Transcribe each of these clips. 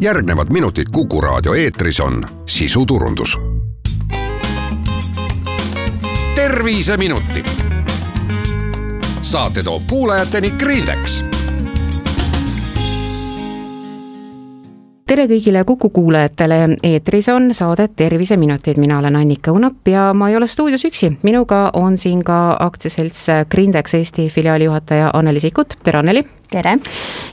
järgnevad minutid Kuku raadio eetris on sisuturundus. terviseminutid. saate toob kuulajateni Grindex tere kõigile Kuku kuulajatele, eetris on saade Terviseminutid, mina olen Annika Unap ja ma ei ole stuudios üksi, minuga on siin ka aktsiaselts Grindex Eesti filiaali juhataja Anneli Sikkut, tere Anneli! tere!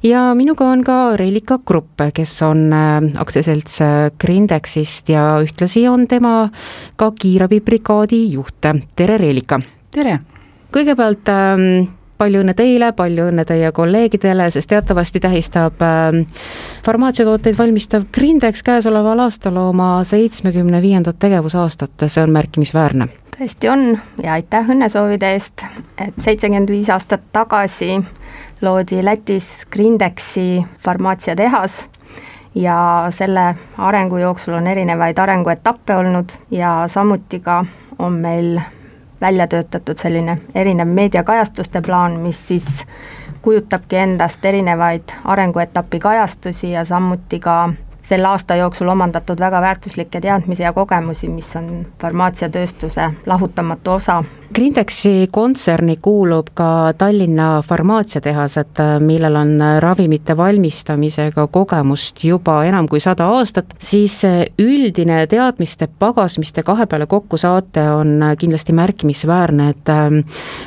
ja minuga on ka Reelika Grupp, kes on äh, aktsiaselts Grindexist ja ühtlasi on tema ka kiirabibrigaadi juht, tere Reelika! tere! kõigepealt ähm, palju õnne teile, palju õnne teie kolleegidele, sest teatavasti tähistab äh, farmaatsiatooteid valmistav Grindex käesoleval aastal oma seitsmekümne viiendat tegevusaastat, see on märkimisväärne. tõesti on ja aitäh õnnesoovide eest, et seitsekümmend viis aastat tagasi loodi Lätis Grindexi farmaatsiatehas ja selle arengu jooksul on erinevaid arenguetappe olnud ja samuti ka on meil välja töötatud selline erinev meediakajastuste plaan, mis siis kujutabki endast erinevaid arenguetapi kajastusi ja samuti ka selle aasta jooksul omandatud väga väärtuslikke teadmisi ja kogemusi, mis on farmaatsiatööstuse lahutamatu osa. Grindexi kontserni kuulub ka Tallinna farmaatsiatehased, millel on ravimite valmistamisega kogemust juba enam kui sada aastat, siis üldine teadmiste pagas, mis te kahe peale kokku saate, on kindlasti märkimisväärne, et ähm,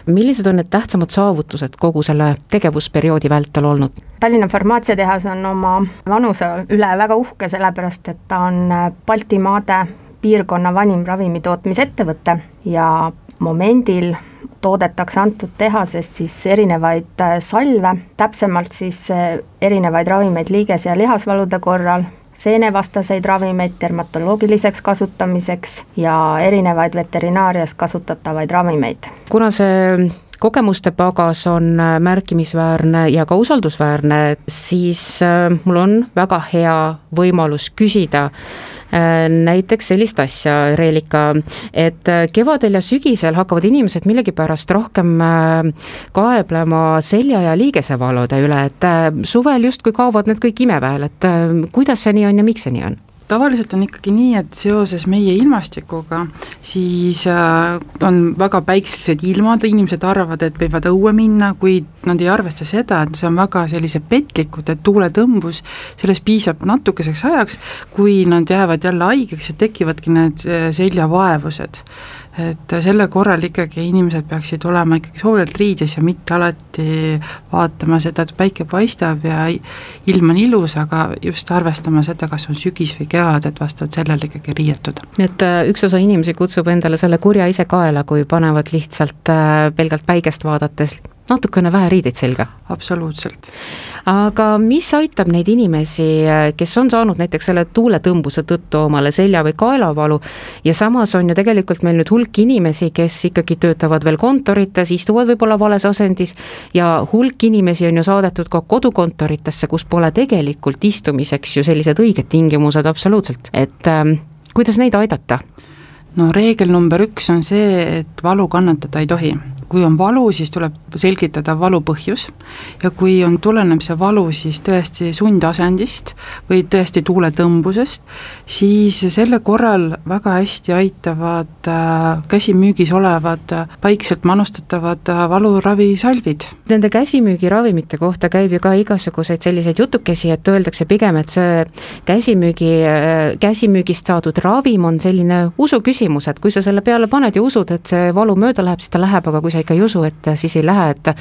millised on need tähtsamad saavutused kogu selle tegevusperioodi vältel olnud? Tallinna farmaatsiatehas on oma vanuse üle väga uhke, sellepärast et ta on Baltimaade piirkonna vanim ravimitootmisettevõte ja momendil toodetakse antud tehases siis erinevaid salve, täpsemalt siis erinevaid ravimeid liiges- ja lihasvalude korral, seenevastaseid ravimeid dermatoloogiliseks kasutamiseks ja erinevaid veterinaarias kasutatavaid ravimeid. kuna see kogemuste pagas on äh, märkimisväärne ja ka usaldusväärne, siis äh, mul on väga hea võimalus küsida äh, näiteks sellist asja, Reelika, et kevadel ja sügisel hakkavad inimesed millegipärast rohkem kaeblema selja- ja liigesevalude üle, et suvel justkui kaovad need kõik imeväel, et kuidas see nii on ja miks see nii on? Tavaliselt on ikkagi nii, et seoses meie ilmastikuga siis äh, on väga päikselised ilmad, inimesed arvavad, et võivad õue minna, kuid nad ei arvesta seda, et see on väga sellised petlikud, et tuuletõmbus, sellest piisab natukeseks ajaks, kui nad jäävad jälle haigeks ja tekivadki need äh, seljavaevused et selle korral ikkagi inimesed peaksid olema ikkagi soojalt riides ja mitte alati vaatama seda, et päike paistab ja ilm on ilus, aga just arvestama seda, kas on sügis või kevad, et vastavalt sellele ikkagi riietuda. nii et äh, üks osa inimesi kutsub endale selle kurja ise kaela, kui panevad lihtsalt äh, pelgalt päikest vaadates natukene vähe riideid selga. absoluutselt. aga mis aitab neid inimesi, kes on saanud näiteks selle tuuletõmbuse tõttu omale selja- või kaelavalu ja samas on ju tegelikult meil nüüd hulk inimesi, kes ikkagi töötavad veel kontorites, istuvad võib-olla vales asendis ja hulk inimesi on ju saadetud ka kodukontoritesse, kus pole tegelikult istumiseks ju sellised õiged tingimused absoluutselt, et ähm, kuidas neid aidata? no reegel number üks on see, et valu kannatada ei tohi kui on valu, siis tuleb selgitada valu põhjus ja kui on, tuleneb see valu siis tõesti sundasendist või tõesti tuuletõmbusest, siis selle korral väga hästi aitavad äh, käsimüügis olevad äh, paikselt manustatavad äh, valuravisalvid. Nende käsimüügiravimite kohta käib ju ka igasuguseid selliseid jutukesi, et öeldakse pigem, et see käsimüügi, käsimüügist saadud ravim on selline usu küsimus, et kui sa selle peale paned ja usud, et see valu mööda läheb, siis ta läheb, aga kui sa ikka ei usu, et siis ei lähe, et äh,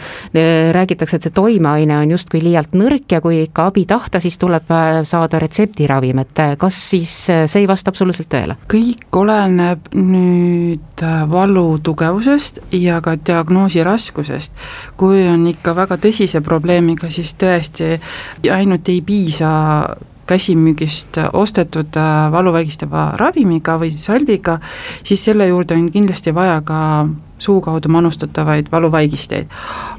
räägitakse, et see toimeaine on justkui liialt nõrk ja kui ikka abi tahta, siis tuleb äh, saada retseptiravim, et äh, kas siis see ei vasta absoluutselt tõele? kõik oleneb nüüd valu tugevusest ja ka diagnoosi raskusest. kui on ikka väga tõsise probleemiga, siis tõesti ainult ei piisa käsimüügist ostetud valuvaigistava ravimiga või salviga, siis selle juurde on kindlasti vaja ka suu kaudu manustatavaid valuvaigisteid.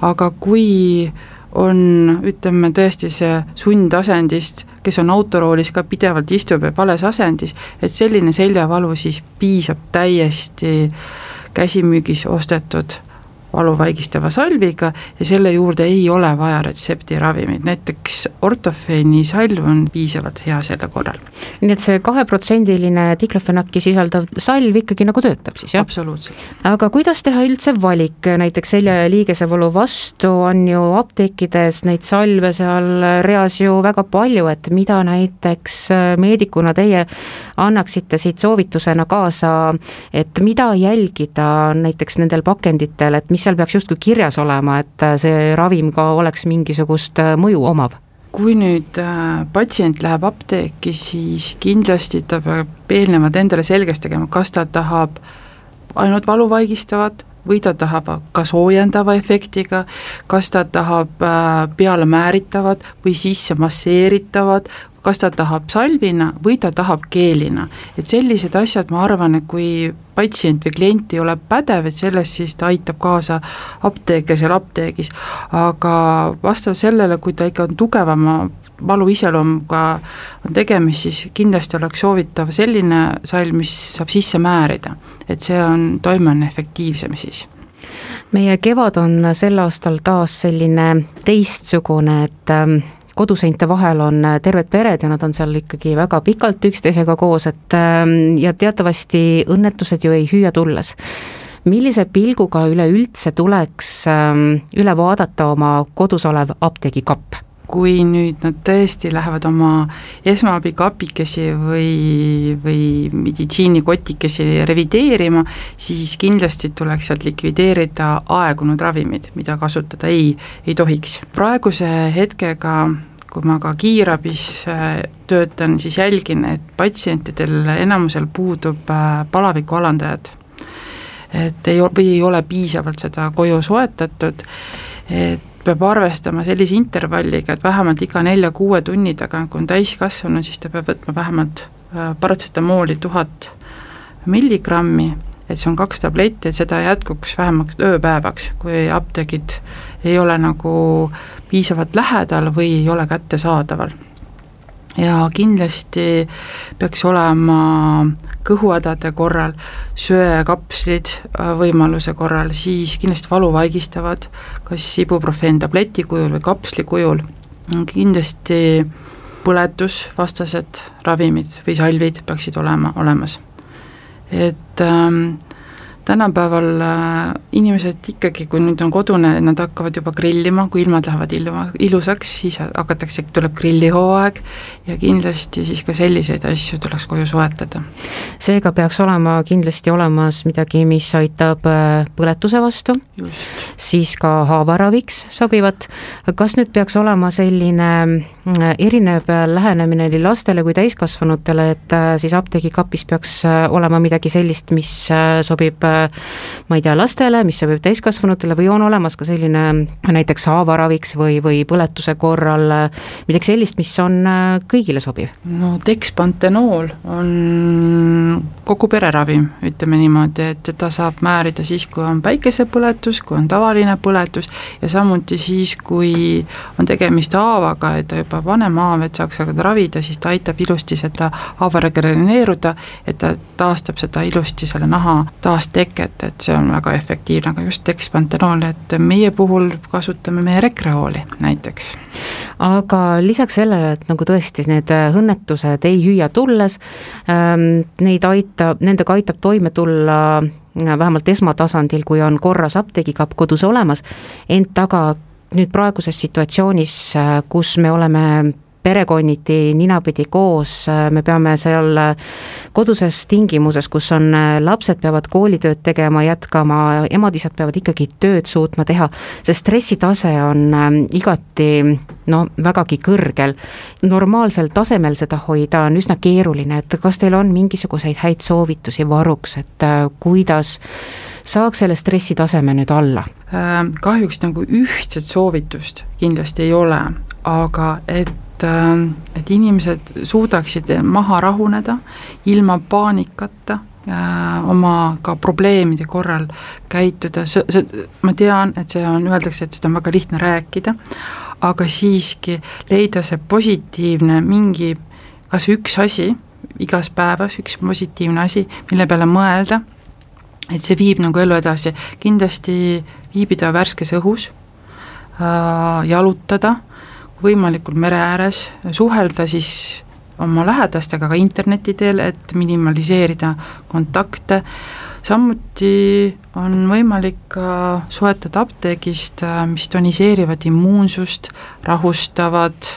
aga kui on, ütleme tõesti see sundasendist, kes on autoroolis ka pidevalt istub ja vales asendis, et selline seljavalu siis piisab täiesti käsimüügis ostetud valuvaigistava salviga ja selle juurde ei ole vaja retseptiravimit, näiteks ortofeeni salv on piisavalt hea selle korral. nii et see kaheprotsendiline diklofenaki sisaldav salv ikkagi nagu töötab siis, jah? absoluutselt. aga kuidas teha üldse valik, näiteks selja ja liigesevalu vastu on ju apteekides neid salve seal reas ju väga palju, et mida näiteks meedikuna teie annaksite siit soovitusena kaasa, et mida jälgida näiteks nendel pakenditel, et mis mis seal peaks justkui kirjas olema, et äh, see ravim ka oleks mingisugust äh, mõju omav? kui nüüd äh, patsient läheb apteeki, siis kindlasti ta peab eelnevalt endale selgeks tegema, kas ta tahab ainult valuvaigistavat või ta tahab ka soojendava efektiga, kas ta tahab peale määritavat või sisse masseeritavat kas ta tahab salvina või ta tahab keelina. et sellised asjad, ma arvan, et kui patsient või klient ei ole pädev, et sellest siis ta aitab kaasa apteeker seal apteegis, aga vastavalt sellele, kui ta ikka on tugevama valu iseloomuga on tegemist, siis kindlasti oleks soovitav selline salv, mis saab sisse määrida. et see on, toime on efektiivsem siis meie kevad on sel aastal taas selline teistsugune, et ähm, koduseinte vahel on terved pered ja nad on seal ikkagi väga pikalt üksteisega koos, et ähm, ja teatavasti õnnetused ju ei hüüa tulles millise pilguga üleüldse tuleks ähm, üle vaadata oma kodus olev apteegikapp? Kui nüüd nad tõesti lähevad oma esmaabikapikesi või, või meditsiinikotikesi revideerima, siis kindlasti tuleks sealt likvideerida aegunud ravimid, mida kasutada ei, ei tohiks. praeguse hetkega kui ma ka kiirabis äh, töötan, siis jälgin, et patsientidel enamusel puudub äh, palaviku alandajad. et ei, või ei ole piisavalt seda koju soetatud, et peab arvestama sellise intervalliga, et vähemalt iga nelja-kuue tunni tagant, kui on täiskasvanu, siis ta peab võtma vähemalt äh, paratsetamooli tuhat milligrammi, et see on kaks tabletti, et seda jätkuks vähemalt ööpäevaks, kui apteegid ei ole nagu piisavalt lähedal või ei ole kättesaadaval. Ja kindlasti peaks olema kõhuhädade korral söekapslid äh, võimaluse korral, siis kindlasti valuvaigistavad, kas ibuprofeen tableti kujul või kapsli kujul, kindlasti põletusvastased ravimid või salvid peaksid olema olemas. et ähm, tänapäeval äh, inimesed ikkagi, kui nüüd on kodune, nad hakkavad juba grillima, kui ilmad lähevad ilma, ilusaks, siis hakatakse, tuleb grillihooaeg ja kindlasti siis ka selliseid asju tuleks koju soetada. seega peaks olema kindlasti olemas midagi, mis aitab äh, põletuse vastu, siis ka haavaraviks sobivat, kas nüüd peaks olema selline äh, erinev lähenemine nii lastele kui täiskasvanutele, et siis apteegikapis peaks olema midagi sellist, mis sobib ma ei tea, lastele, mis sobib täiskasvanutele või on olemas ka selline näiteks haavaraviks või, või põletuse korral midagi sellist, mis on äh, kõigile sobiv? no dekspantenool on kogu pereravim, ütleme niimoodi, et teda saab määrida siis, kui on päikesepõletus, kui on tavaline põletus ja samuti siis, kui on tegemist haavaga, et juba vanem haav, et saaks hakata ravida, siis ta aitab ilusti seda haava regenereeruda, et ta taastab seda ilusti, selle naha taasteket teket, et see on väga efektiivne, aga just dekspantenool, et meie puhul kasutame me rekreooli näiteks. aga lisaks sellele, et nagu tõesti need õnnetused ei hüüa tulles ähm,, neid aitab, nendega aitab toime tulla vähemalt esmatasandil, kui on korras apteegikapp kodus olemas, ent aga nüüd praeguses situatsioonis, äh, kus me oleme perekonniti ninapidi koos, me peame seal koduses tingimuses, kus on lapsed peavad koolitööd tegema, jätkama, emad-isad peavad ikkagi tööd suutma teha, see stressitase on ähm, igati no vägagi kõrgel. normaalsel tasemel seda hoida on üsna keeruline, et kas teil on mingisuguseid häid soovitusi varuks, et äh, kuidas saaks selle stressitaseme nüüd alla? Ähm, kahjuks nagu ühtset soovitust kindlasti ei ole, aga et et, äh, et inimesed suudaksid maha rahuneda ilma paanikata äh, oma ka probleemide korral käituda, see, see, ma tean, et see on, öeldakse, et seda on väga lihtne rääkida, aga siiski leida see positiivne mingi, kas üks asi igas päevas, üks positiivne asi, mille peale mõelda et see viib nagu elu edasi, kindlasti viibida värskes õhus äh,, jalutada, võimalikult mere ääres, suhelda siis oma lähedastega ka interneti teel, et minimaliseerida kontakte, samuti on võimalik ka soetada apteegist, äh, mis toniseerivad immuunsust, rahustavad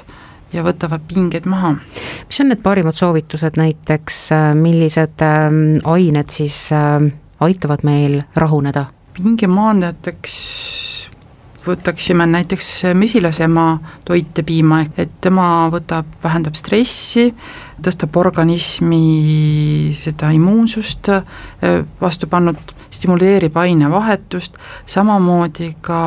ja võtavad pingeid maha. mis on need parimad soovitused näiteks, äh, millised ähm, ained siis äh, aitavad meil rahuneda? pingemaandajateks võtaksime näiteks mesilasema toitepiima, et tema võtab, vähendab stressi, tõstab organismi seda immuunsust vastu pannud, stimuleerib ainevahetust, samamoodi ka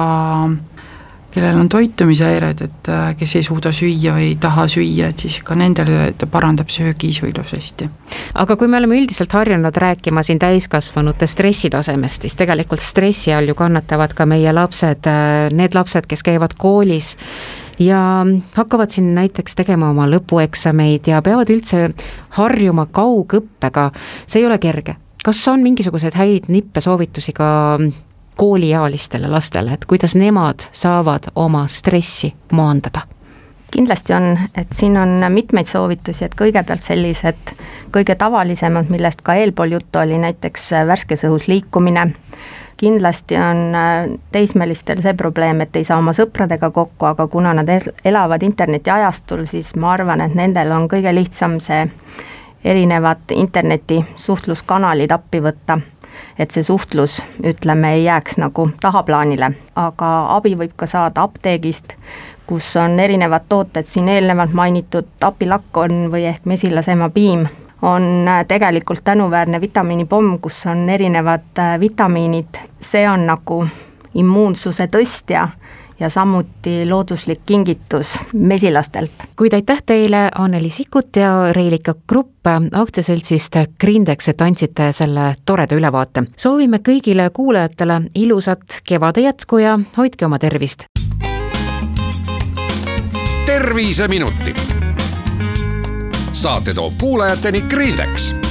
kellel on toitumishäired, et äh, kes ei suuda süüa või ei taha süüa, et siis ka nendele ta parandab söögiisu ilusasti. aga kui me oleme üldiselt harjunud rääkima siin täiskasvanute stressitasemest, siis tegelikult stressi all ju kannatavad ka meie lapsed, äh, need lapsed, kes käivad koolis ja hakkavad siin näiteks tegema oma lõpueksameid ja peavad üldse harjuma kaugõppega, see ei ole kerge. kas on mingisuguseid häid nippe, soovitusi ka kooliealistele lastele, et kuidas nemad saavad oma stressi maandada? kindlasti on, et siin on mitmeid soovitusi, et kõigepealt sellised kõige tavalisemad, millest ka eelpool juttu oli, näiteks värskes õhus liikumine, kindlasti on äh, teismelistel see probleem, et ei saa oma sõpradega kokku, aga kuna nad elavad internetiajastul, siis ma arvan, et nendel on kõige lihtsam see erinevad interneti suhtluskanalid appi võtta et see suhtlus, ütleme, ei jääks nagu tahaplaanile, aga abi võib ka saada apteegist, kus on erinevad tooted, siin eelnevalt mainitud apilakk on või ehk mesilasema piim, on äh, tegelikult tänuväärne vitamiinipomm, kus on erinevad äh, vitamiinid, see on nagu immuunsuse tõstja ja samuti looduslik kingitus mesilastelt. kuid aitäh teile, Anneli Sikkut ja Reilika Grupp aktsiaseltsist Grindex, et andsite selle toreda ülevaate. soovime kõigile kuulajatele ilusat kevade jätku ja hoidke oma tervist! terviseminutid. saate toob kuulajateni Grindex